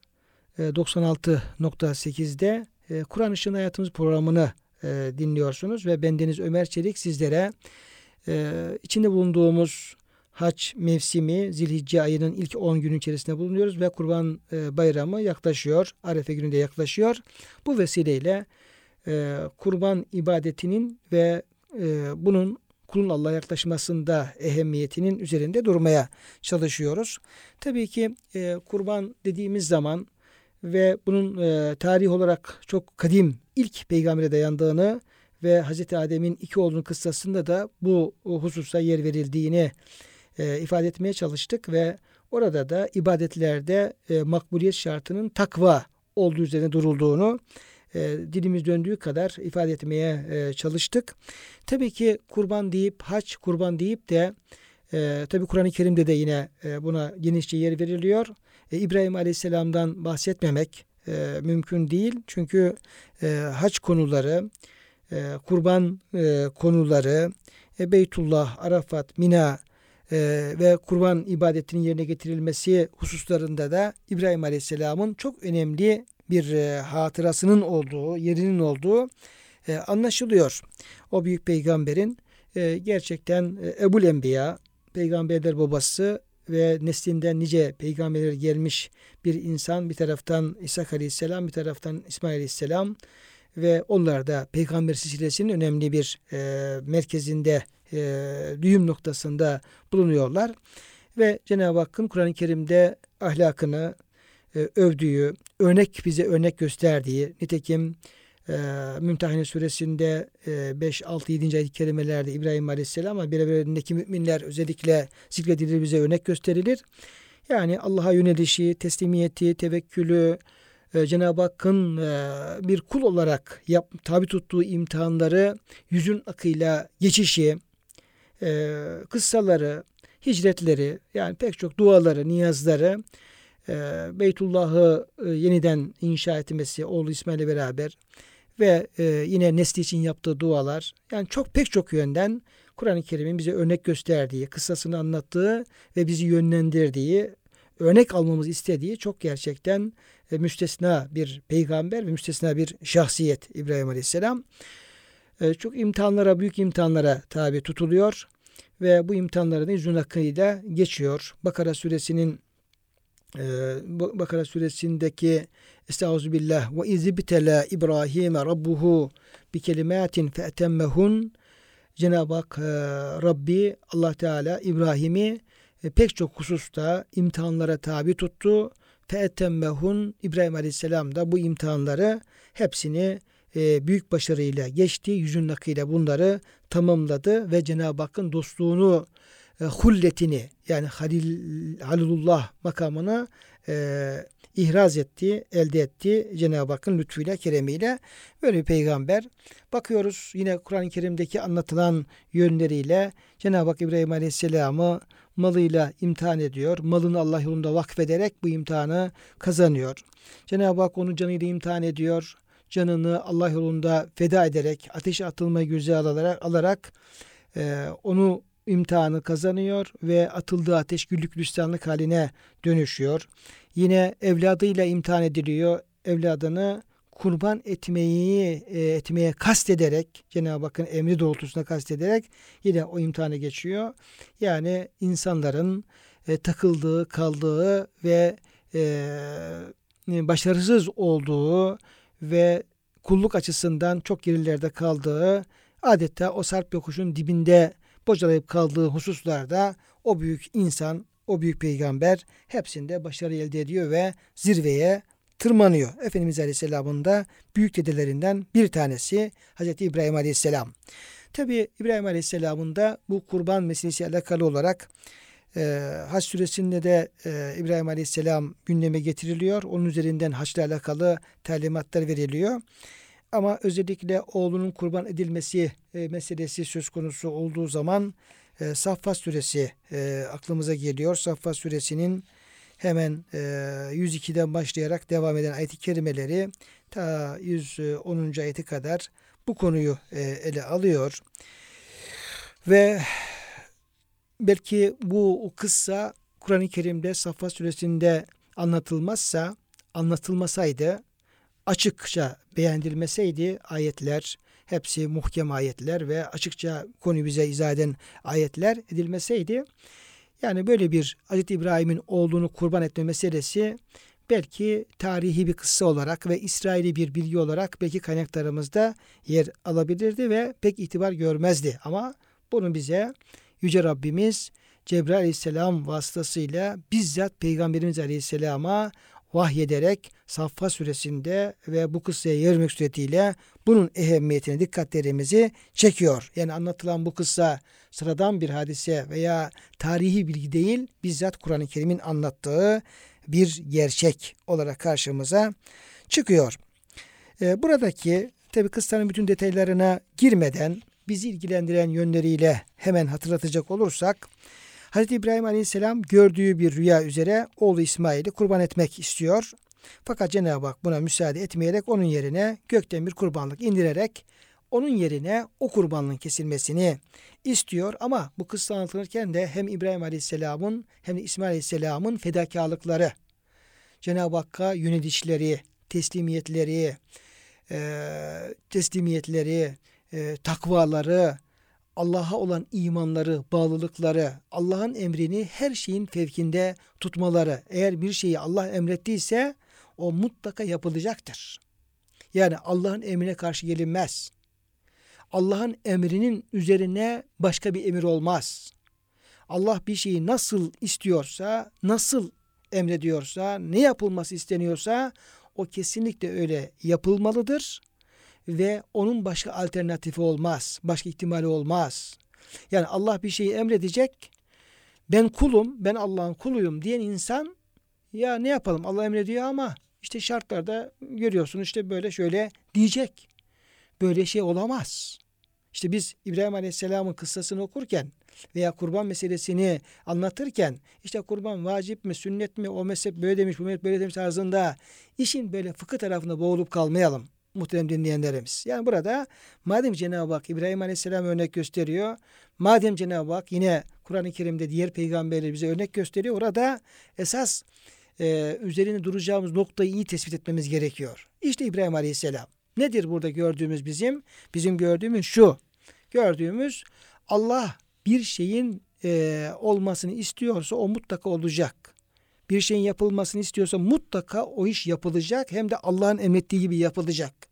96.8'de e, Kur'an Işığında Hayatımız programını e, dinliyorsunuz ve bendeniz Ömer Çelik sizlere e, içinde bulunduğumuz haç mevsimi Zilhicce ayının ilk 10 günü içerisinde bulunuyoruz ve Kurban Bayramı yaklaşıyor. Arefe günü de yaklaşıyor. Bu vesileyle kurban ibadetinin ve bunun kulun Allah'a yaklaşmasında ehemmiyetinin üzerinde durmaya çalışıyoruz. Tabii ki kurban dediğimiz zaman ve bunun e, tarih olarak çok kadim ilk peygambere dayandığını ve Hazreti Adem'in iki oğlunun kıssasında da bu hususa yer verildiğini e, ifade etmeye çalıştık ve orada da ibadetlerde e, makbuliyet şartının takva olduğu üzerine durulduğunu e, dilimiz döndüğü kadar ifade etmeye e, çalıştık. Tabii ki kurban deyip haç kurban deyip de e, tabii Kur'an-ı Kerim'de de yine e, buna genişçe yer veriliyor. E, İbrahim Aleyhisselam'dan bahsetmemek e, mümkün değil. Çünkü e, hac konuları, e, kurban e, konuları, e, Beytullah, Arafat, Mina e, ve kurban ibadetinin yerine getirilmesi hususlarında da İbrahim Aleyhisselam'ın çok önemli bir e, hatırasının olduğu, yerinin olduğu e, anlaşılıyor. O büyük peygamberin e, gerçekten e, Ebul Enbiya, peygamberler babası ve neslinden nice peygamberler gelmiş bir insan. Bir taraftan İsa Aleyhisselam, bir taraftan İsmail Aleyhisselam ve onlar da peygamber silsilesinin önemli bir e, merkezinde, e, düğüm noktasında bulunuyorlar. Ve Cenab-ı Hakk'ın Kur'an-ı Kerim'de ahlakını, e, övdüğü, örnek bize örnek gösterdiği, nitekim e, Mümtehine suresinde e, 5, 6, 7. ayet kelimelerde İbrahim Aleyhisselam ve beraberindeki müminler özellikle zikredilir bize örnek gösterilir. Yani Allah'a yönelişi, teslimiyeti, tevekkülü, e, Cenab-ı Hakk'ın e, bir kul olarak yap, tabi tuttuğu imtihanları yüzün akıyla geçişi, e, kıssaları, hicretleri yani pek çok duaları, niyazları Beytullah'ı yeniden inşa etmesi oğlu İsmail'le beraber ve e, yine nesli için yaptığı dualar yani çok pek çok yönden Kur'an-ı Kerim'in bize örnek gösterdiği, kıssasını anlattığı ve bizi yönlendirdiği, örnek almamızı istediği çok gerçekten e, müstesna bir peygamber ve müstesna bir şahsiyet İbrahim Aleyhisselam. e, çok imtihanlara, büyük imtihanlara tabi tutuluyor ve bu imtihanların yüzün hakkıyla geçiyor. Bakara suresinin e, Bakara suresindeki Estağfirullah ve izibtela İbrahim rabbuhu bi kelimatin fe'temmehun Cenab-ı Hak e, Rabbi Allah Teala İbrahim'i e, pek çok hususta imtihanlara tabi tuttu. Fe'temmehun İbrahim Aleyhisselam da bu imtihanları hepsini e, büyük başarıyla geçti. Yüzün nakıyla bunları tamamladı ve Cenab-ı Hakk'ın dostluğunu, e, hulletini yani Halil, Halilullah makamını e, ihraz etti, elde etti Cenab-ı Hakk'ın lütfuyla, keremiyle. Böyle bir peygamber. Bakıyoruz yine Kur'an-ı Kerim'deki anlatılan yönleriyle Cenab-ı Hak İbrahim Aleyhisselam'ı malıyla imtihan ediyor. Malını Allah yolunda vakfederek bu imtihanı kazanıyor. Cenab-ı Hak onu canıyla imtihan ediyor canını Allah yolunda feda ederek, ateşe atılmayı göze alarak, alarak e, onu imtihanı kazanıyor ve atıldığı ateş güllük gülistanlık haline dönüşüyor. Yine evladıyla imtihan ediliyor. Evladını kurban etmeyi e, etmeye kast ederek Cenab-ı Hakk'ın emri doğrultusunda kast ederek yine o imtihanı geçiyor. Yani insanların e, takıldığı, kaldığı ve e, başarısız olduğu ve kulluk açısından çok gerilerde kaldığı, adeta o sarp yokuşun dibinde bocalayıp kaldığı hususlarda o büyük insan, o büyük peygamber hepsinde başarı elde ediyor ve zirveye tırmanıyor. Efendimiz Aleyhisselam'ın da büyük dedelerinden bir tanesi Hazreti İbrahim Aleyhisselam. Tabi İbrahim Aleyhisselam'ın da bu kurban meselesi alakalı olarak e, Haç süresinde de e, İbrahim Aleyhisselam gündeme getiriliyor. Onun üzerinden haçla alakalı talimatlar veriliyor. Ama özellikle oğlunun kurban edilmesi e, meselesi söz konusu olduğu zaman e, Saffat suresi e, aklımıza geliyor. Saffat suresinin hemen e, 102'den başlayarak devam eden ayet-i kerimeleri ta 110. ayeti kadar bu konuyu e, ele alıyor. Ve belki bu kıssa Kur'an-ı Kerim'de Safa suresinde anlatılmazsa, anlatılmasaydı, açıkça beğendirilmeseydi ayetler, hepsi muhkem ayetler ve açıkça konu bize izah eden ayetler edilmeseydi, yani böyle bir Hz. İbrahim'in oğlunu kurban etme meselesi belki tarihi bir kıssa olarak ve İsrail'i bir bilgi olarak belki kaynaklarımızda yer alabilirdi ve pek itibar görmezdi. Ama bunu bize Yüce Rabbimiz Cebrail Aleyhisselam vasıtasıyla bizzat Peygamberimiz Aleyhisselam'a vahyederek Saffa suresinde ve bu kıssaya yer suretiyle bunun ehemmiyetine dikkatlerimizi çekiyor. Yani anlatılan bu kıssa sıradan bir hadise veya tarihi bilgi değil, bizzat Kur'an-ı Kerim'in anlattığı bir gerçek olarak karşımıza çıkıyor. Ee, buradaki tabi kıssanın bütün detaylarına girmeden bizi ilgilendiren yönleriyle hemen hatırlatacak olursak Hz. İbrahim Aleyhisselam gördüğü bir rüya üzere oğlu İsmail'i kurban etmek istiyor. Fakat Cenab-ı Hak buna müsaade etmeyerek onun yerine gökten bir kurbanlık indirerek onun yerine o kurbanlığın kesilmesini istiyor. Ama bu kıssa anlatılırken de hem İbrahim Aleyhisselam'ın hem de İsmail Aleyhisselam'ın fedakarlıkları, Cenab-ı Hakk'a yönelişleri, teslimiyetleri, e, teslimiyetleri, e, takvaları, Allah'a olan imanları, bağlılıkları, Allah'ın emrini her şeyin fevkinde tutmaları. Eğer bir şeyi Allah emrettiyse o mutlaka yapılacaktır. Yani Allah'ın emrine karşı gelinmez. Allah'ın emrinin üzerine başka bir emir olmaz. Allah bir şeyi nasıl istiyorsa, nasıl emrediyorsa, ne yapılması isteniyorsa o kesinlikle öyle yapılmalıdır ve onun başka alternatifi olmaz. Başka ihtimali olmaz. Yani Allah bir şeyi emredecek. Ben kulum, ben Allah'ın kuluyum diyen insan ya ne yapalım Allah emrediyor ama işte şartlarda görüyorsun işte böyle şöyle diyecek. Böyle şey olamaz. İşte biz İbrahim Aleyhisselam'ın kıssasını okurken veya kurban meselesini anlatırken işte kurban vacip mi sünnet mi o mezhep böyle demiş bu mezhep böyle demiş tarzında işin böyle fıkıh tarafında boğulup kalmayalım muhterem dinleyenlerimiz. Yani burada madem Cenab-ı Hak İbrahim Aleyhisselam örnek gösteriyor, madem Cenab-ı Hak yine Kur'an-ı Kerim'de diğer peygamberleri bize örnek gösteriyor, orada esas e, üzerine duracağımız noktayı iyi tespit etmemiz gerekiyor. İşte İbrahim Aleyhisselam. Nedir burada gördüğümüz bizim? Bizim gördüğümüz şu. Gördüğümüz Allah bir şeyin e, olmasını istiyorsa o mutlaka olacak. Bir şeyin yapılmasını istiyorsa mutlaka o iş yapılacak hem de Allah'ın emrettiği gibi yapılacak.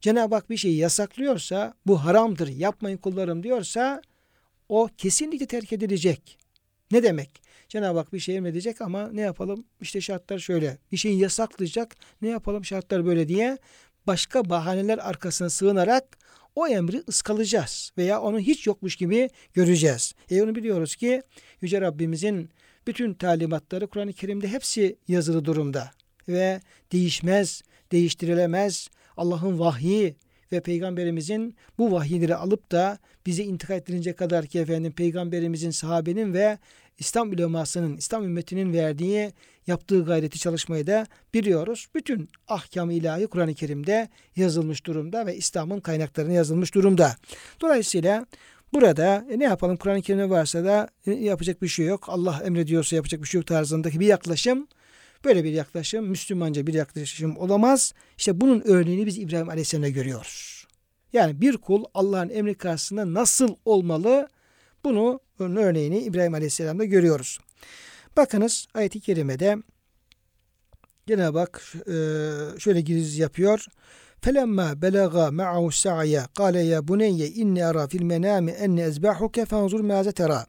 Cenab-ı Hak bir şeyi yasaklıyorsa bu haramdır yapmayın kullarım diyorsa o kesinlikle terk edilecek. Ne demek? Cenab-ı Hak bir şey emredecek ama ne yapalım? İşte şartlar şöyle. Bir şeyi yasaklayacak. Ne yapalım? Şartlar böyle diye başka bahaneler arkasına sığınarak o emri ıskalayacağız veya onu hiç yokmuş gibi göreceğiz. E onu biliyoruz ki Yüce Rabbimizin bütün talimatları Kur'an-ı Kerim'de hepsi yazılı durumda ve değişmez, değiştirilemez. Allah'ın vahyi ve peygamberimizin bu vahiyleri alıp da bize intikal ettirince kadar ki efendim peygamberimizin, sahabenin ve İslam ulemasının, İslam ümmetinin verdiği yaptığı gayreti çalışmayı da biliyoruz. Bütün ahkam ilahi Kur'an-ı Kerim'de yazılmış durumda ve İslam'ın kaynaklarına yazılmış durumda. Dolayısıyla burada e, ne yapalım Kur'an-ı Kerim'de varsa da e, yapacak bir şey yok. Allah emrediyorsa yapacak bir şey yok tarzındaki bir yaklaşım Böyle bir yaklaşım Müslümanca bir yaklaşım olamaz. İşte bunun örneğini biz İbrahim Aleyhisselam'da görüyoruz. Yani bir kul Allah'ın emri karşısında nasıl olmalı? Bunu bunun örneğini İbrahim Aleyhisselam'da görüyoruz. Bakınız ayet-i kerimede Cenab-ı e, şöyle giriz yapıyor. Felemma belaga ma'ahu sa'ya kâle ya buneyye inni ara fil menâmi enne ezbahuke fenzur mâze tera.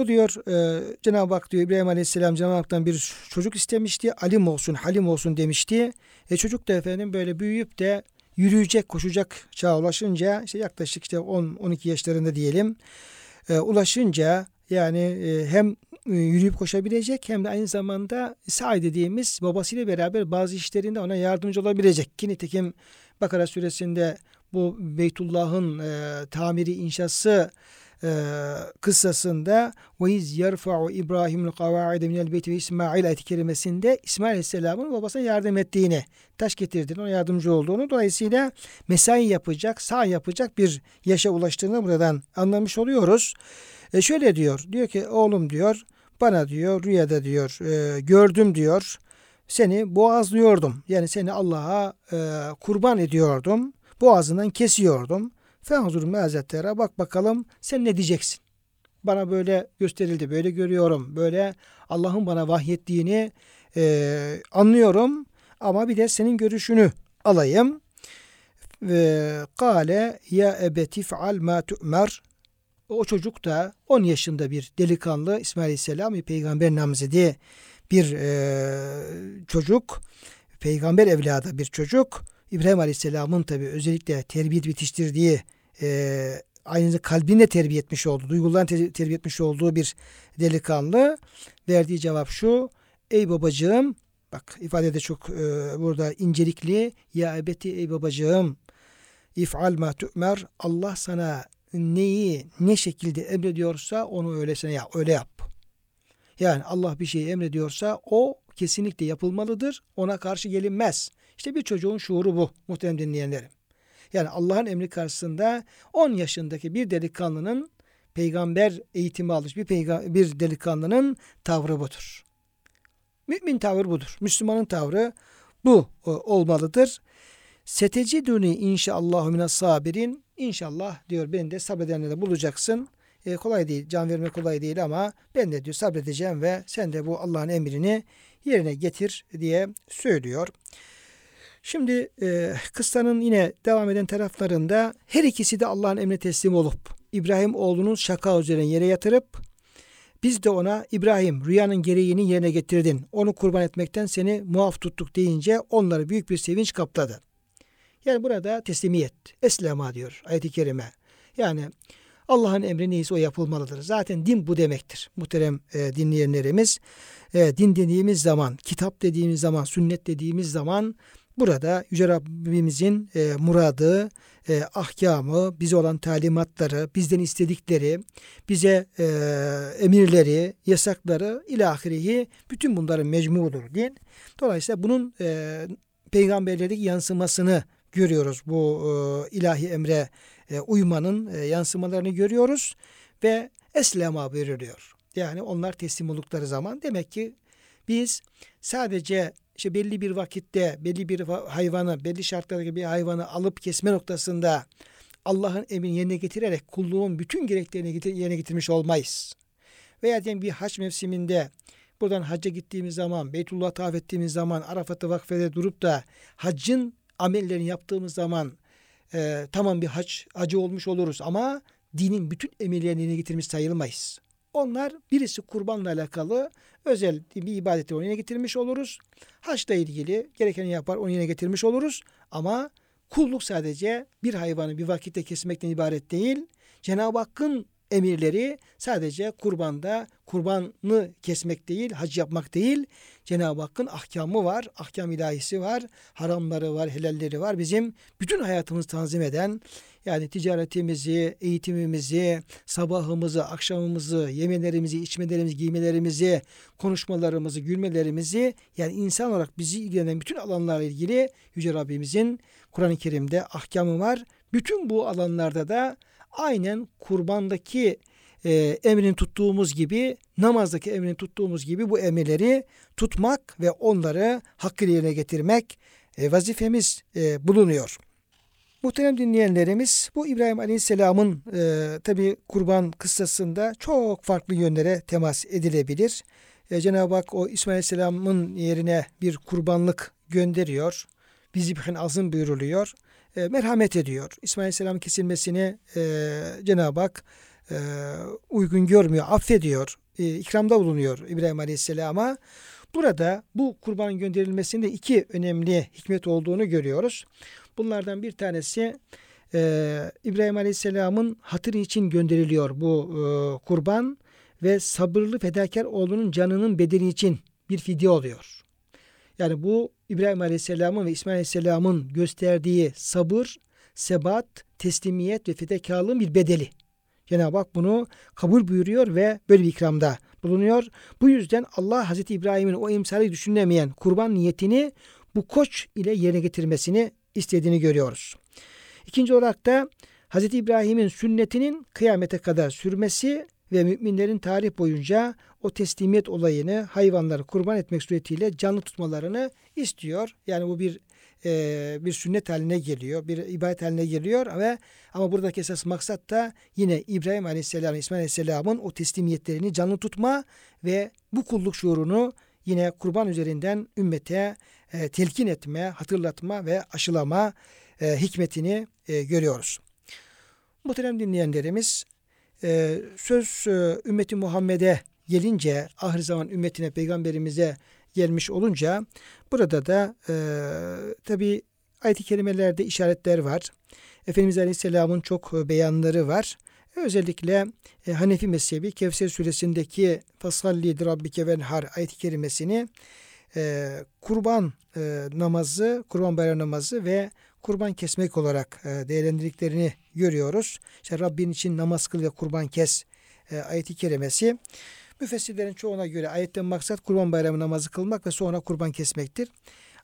Bu diyor e, Cenab-ı Hak diyor İbrahim Aleyhisselam Cenab-ı Hak'tan bir çocuk istemişti. Alim olsun, halim olsun demişti. E çocuk da efendim böyle büyüyüp de yürüyecek, koşacak çağa ulaşınca işte yaklaşık işte 10-12 yaşlarında diyelim. E, ulaşınca yani e, hem e, yürüyüp koşabilecek hem de aynı zamanda say dediğimiz babasıyla beraber bazı işlerinde ona yardımcı olabilecek. Ki nitekim Bakara suresinde bu Beytullah'ın e, tamiri inşası e, kıssasında ve iz yerfa'u İbrahim'ül kavaide minel beyti ve İsmail ayet kerimesinde İsmail Aleyhisselam'ın babasına yardım ettiğini, taş getirdiğini, ona yardımcı olduğunu dolayısıyla mesai yapacak, sağ yapacak bir yaşa ulaştığını buradan anlamış oluyoruz. E şöyle diyor, diyor ki oğlum diyor, bana diyor rüyada diyor, e, gördüm diyor, seni boğazlıyordum. Yani seni Allah'a e, kurban ediyordum. Boğazından kesiyordum. Fenzur meazetlere bak bakalım sen ne diyeceksin? Bana böyle gösterildi, böyle görüyorum, böyle Allah'ın bana vahyettiğini e, anlıyorum ama bir de senin görüşünü alayım. Ve kale ya ebeti feal ma tu'mer o çocuk da 10 yaşında bir delikanlı İsmail Aleyhisselam bir peygamber namzedi bir e, çocuk peygamber evladı bir çocuk İbrahim Aleyhisselam'ın tabi özellikle terbiye yetiştirdiği e, aynı zamanda kalbini terbiye etmiş olduğu, duygularını terbiye etmiş olduğu bir delikanlı verdiği cevap şu. Ey babacığım bak ifade de çok e, burada incelikli. Ya ebeti ey babacığım if'al ma tu'mer Allah sana neyi ne şekilde emrediyorsa onu öylesine yap, öyle yap. Yani Allah bir şeyi emrediyorsa o kesinlikle yapılmalıdır. Ona karşı gelinmez. İşte bir çocuğun şuuru bu muhterem dinleyenlerim. Yani Allah'ın emri karşısında 10 yaşındaki bir delikanlının peygamber eğitimi almış bir, peyga- bir delikanlının tavrı budur. Mümin tavır budur. Müslümanın tavrı bu e, olmalıdır. Seteciduni inşallahu minas sabirin. İnşallah diyor ben de sabredenleri bulacaksın. E, kolay değil, can vermek kolay değil ama ben de diyor sabredeceğim ve sen de bu Allah'ın emrini yerine getir diye söylüyor. Şimdi e, kıssanın yine devam eden taraflarında her ikisi de Allah'ın emrine teslim olup İbrahim oğlunun şaka üzerine yere yatırıp biz de ona İbrahim rüyanın gereğini yerine getirdin. Onu kurban etmekten seni muaf tuttuk deyince onları büyük bir sevinç kapladı. Yani burada teslimiyet. Eslema diyor ayet-i kerime. Yani Allah'ın emri neyse o yapılmalıdır. Zaten din bu demektir. Muhterem e, dinleyenlerimiz. E, din dediğimiz zaman, kitap dediğimiz zaman, sünnet dediğimiz zaman Burada Yüce Rabbimizin e, muradı, e, ahkamı, bize olan talimatları, bizden istedikleri, bize e, emirleri, yasakları ilahirihi bütün bunların mecmudur din. Dolayısıyla bunun e, peygamberlerdeki yansımasını görüyoruz. Bu e, ilahi emre e, uymanın e, yansımalarını görüyoruz ve eslema veriliyor. Yani onlar teslim oldukları zaman demek ki Biz sadece işte belli bir vakitte belli bir hayvanı, belli şartlarda bir hayvanı alıp kesme noktasında Allah'ın emrini yerine getirerek kulluğun bütün gereklerini yerine getirmiş olmayız. Veya diyelim bir haç mevsiminde buradan hacca gittiğimiz zaman, Beytullah tavaf ettiğimiz zaman, Arafat'ta vakfede durup da haccın amellerini yaptığımız zaman e, tamam bir hac, acı olmuş oluruz ama dinin bütün emirlerini yerine getirmiş sayılmayız. Onlar birisi kurbanla alakalı özel bir ibadeti onu yerine getirmiş oluruz. Haçla ilgili gerekeni yapar onu yerine getirmiş oluruz. Ama kulluk sadece bir hayvanı bir vakitte kesmekten ibaret değil. Cenab-ı Hakk'ın emirleri sadece kurbanda kurbanı kesmek değil, hac yapmak değil. Cenab-ı Hakk'ın ahkamı var, ahkam ilahisi var, haramları var, helalleri var. Bizim bütün hayatımızı tanzim eden, yani ticaretimizi, eğitimimizi, sabahımızı, akşamımızı, yemelerimizi, içmelerimizi, giymelerimizi, konuşmalarımızı, gülmelerimizi yani insan olarak bizi ilgilenen bütün alanlarla ilgili Yüce Rabbimizin Kur'an-ı Kerim'de ahkamı var. Bütün bu alanlarda da aynen kurbandaki e, emrini tuttuğumuz gibi namazdaki emrini tuttuğumuz gibi bu emirleri tutmak ve onları hakkıyla yerine getirmek e, vazifemiz e, bulunuyor. Muhterem dinleyenlerimiz bu İbrahim Aleyhisselam'ın e, tabi kurban kıssasında çok farklı yönlere temas edilebilir. E, Cenab-ı Hak o İsmail Aleyhisselam'ın yerine bir kurbanlık gönderiyor. Bizi bir azın buyuruluyor. E, merhamet ediyor. İsmail Aleyhisselam'ın kesilmesini e, Cenab-ı Hak e, uygun görmüyor, affediyor. E, ikramda bulunuyor İbrahim Aleyhisselam'a. Burada bu kurban gönderilmesinde iki önemli hikmet olduğunu görüyoruz. Bunlardan bir tanesi e, İbrahim Aleyhisselam'ın hatır için gönderiliyor bu e, kurban ve sabırlı fedakar oğlunun canının bedeli için bir fidye oluyor. Yani bu İbrahim Aleyhisselam'ın ve İsmail Aleyhisselam'ın gösterdiği sabır, sebat, teslimiyet ve fedakarlığın bir bedeli. Cenab-ı Hak bunu kabul buyuruyor ve böyle bir ikramda bulunuyor. Bu yüzden Allah Hazreti İbrahim'in o imsali düşünemeyen kurban niyetini bu koç ile yerine getirmesini istediğini görüyoruz. İkinci olarak da Hz. İbrahim'in sünnetinin kıyamete kadar sürmesi ve müminlerin tarih boyunca o teslimiyet olayını hayvanları kurban etmek suretiyle canlı tutmalarını istiyor. Yani bu bir e, bir sünnet haline geliyor, bir ibadet haline geliyor ve ama buradaki esas maksat da yine İbrahim Aleyhisselam, İsmail Aleyhisselam'ın o teslimiyetlerini canlı tutma ve bu kulluk şuurunu yine kurban üzerinden ümmete e, telkin etme, hatırlatma ve aşılama e, hikmetini e, görüyoruz. Muhterem dinleyenlerimiz e, söz ümmeti Muhammed'e gelince ahir zaman ümmetine peygamberimize gelmiş olunca burada da e, tabi ayet-i kerimelerde işaretler var. Efendimiz Aleyhisselam'ın çok beyanları var. Özellikle e, Hanefi mezhebi Kevser suresindeki Fasalli Rabbike venhar ayet-i kerimesini e, kurban e, namazı, kurban bayram namazı ve kurban kesmek olarak e, değerlendirdiklerini görüyoruz. İşte Rabbin için namaz kıl ve kurban kes e, ayeti kerimesi. Müfessirlerin çoğuna göre ayetten maksat kurban bayramı namazı kılmak ve sonra kurban kesmektir.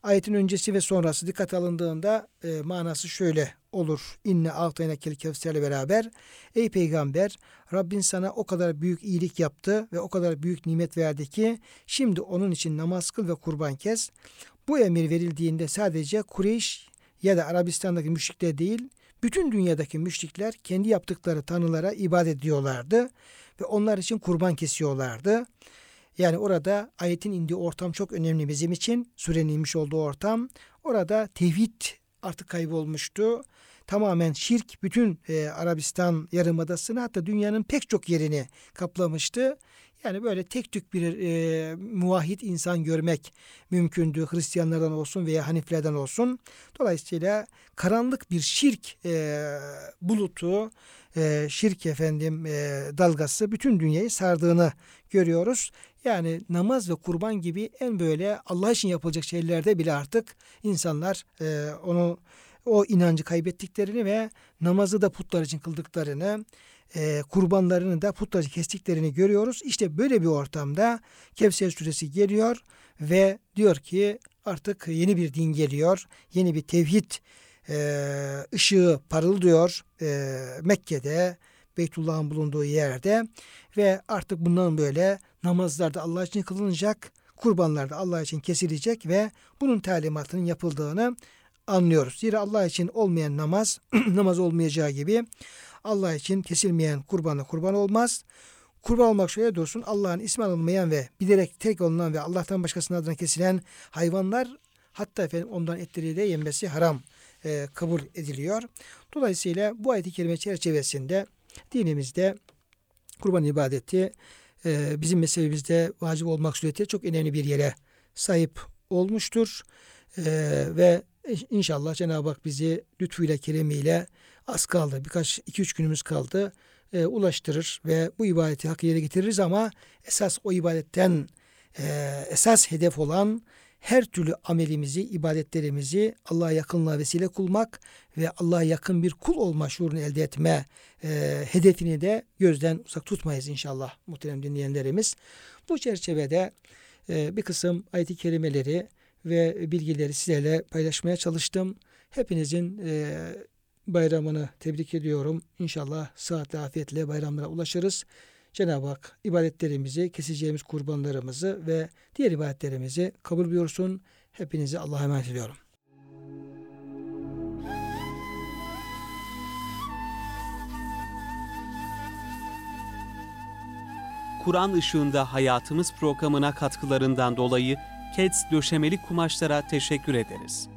Ayetin öncesi ve sonrası dikkat alındığında e, manası şöyle olur. İnne altayna kel kevserle beraber. Ey peygamber Rabbin sana o kadar büyük iyilik yaptı ve o kadar büyük nimet verdi ki şimdi onun için namaz kıl ve kurban kes. Bu emir verildiğinde sadece Kureyş ya da Arabistan'daki müşrikler değil, bütün dünyadaki müşrikler kendi yaptıkları tanrılara ibadet ediyorlardı ve onlar için kurban kesiyorlardı. Yani orada ayetin indiği ortam çok önemli bizim için. Surenin inmiş olduğu ortam. Orada tevhid artık kaybolmuştu. Tamamen şirk bütün e, Arabistan yarımadasını hatta dünyanın pek çok yerini kaplamıştı. Yani böyle tek tük bir e, muvahhid insan görmek mümkündü. Hristiyanlardan olsun veya Haniflerden olsun. Dolayısıyla karanlık bir şirk e, bulutu, e, şirk efendim e, dalgası bütün dünyayı sardığını görüyoruz. Yani namaz ve kurban gibi en böyle Allah için yapılacak şeylerde bile artık insanlar e, onu o inancı kaybettiklerini ve namazı da putlar için kıldıklarını, e, kurbanlarını da putlar için kestiklerini görüyoruz. İşte böyle bir ortamda Kevser suresi geliyor ve diyor ki artık yeni bir din geliyor, yeni bir tevhid e, ışığı parıldıyor e, Mekke'de, Beytullah'ın bulunduğu yerde ve artık bundan böyle namazlarda Allah için kılınacak, kurbanlar da Allah için kesilecek ve bunun talimatının yapıldığını anlıyoruz. Zira Allah için olmayan namaz, namaz olmayacağı gibi Allah için kesilmeyen kurbanı kurban olmaz. Kurban olmak şöyle dursun Allah'ın ismi anılmayan ve bilerek tek olunan ve Allah'tan başkasının adına kesilen hayvanlar hatta efendim ondan etleri de yenmesi haram e, kabul ediliyor. Dolayısıyla bu ayet-i kerime çerçevesinde dinimizde kurban ibadeti e, bizim mezhebimizde vacip olmak suretiyle çok önemli bir yere sahip olmuştur. E, ve inşallah Cenab-ı Hak bizi lütfuyla keremiyle az kaldı. Birkaç iki üç günümüz kaldı. E, ulaştırır ve bu ibadeti hak yere getiririz ama esas o ibadetten e, esas hedef olan her türlü amelimizi, ibadetlerimizi Allah'a yakınlığa vesile kılmak ve Allah'a yakın bir kul olma şuurunu elde etme e, hedefini de gözden uzak tutmayız inşallah muhterem dinleyenlerimiz. Bu çerçevede e, bir kısım ayet-i kerimeleri ve bilgileri sizlerle paylaşmaya çalıştım. Hepinizin e, bayramını tebrik ediyorum. İnşallah saatle afiyetle bayramlara ulaşırız. Cenab-ı Hak ibadetlerimizi, keseceğimiz kurbanlarımızı ve diğer ibadetlerimizi kabul buyursun. Hepinizi Allah'a emanet ediyorum. Kur'an ışığında hayatımız programına katkılarından dolayı Keds döşemeli kumaşlara teşekkür ederiz.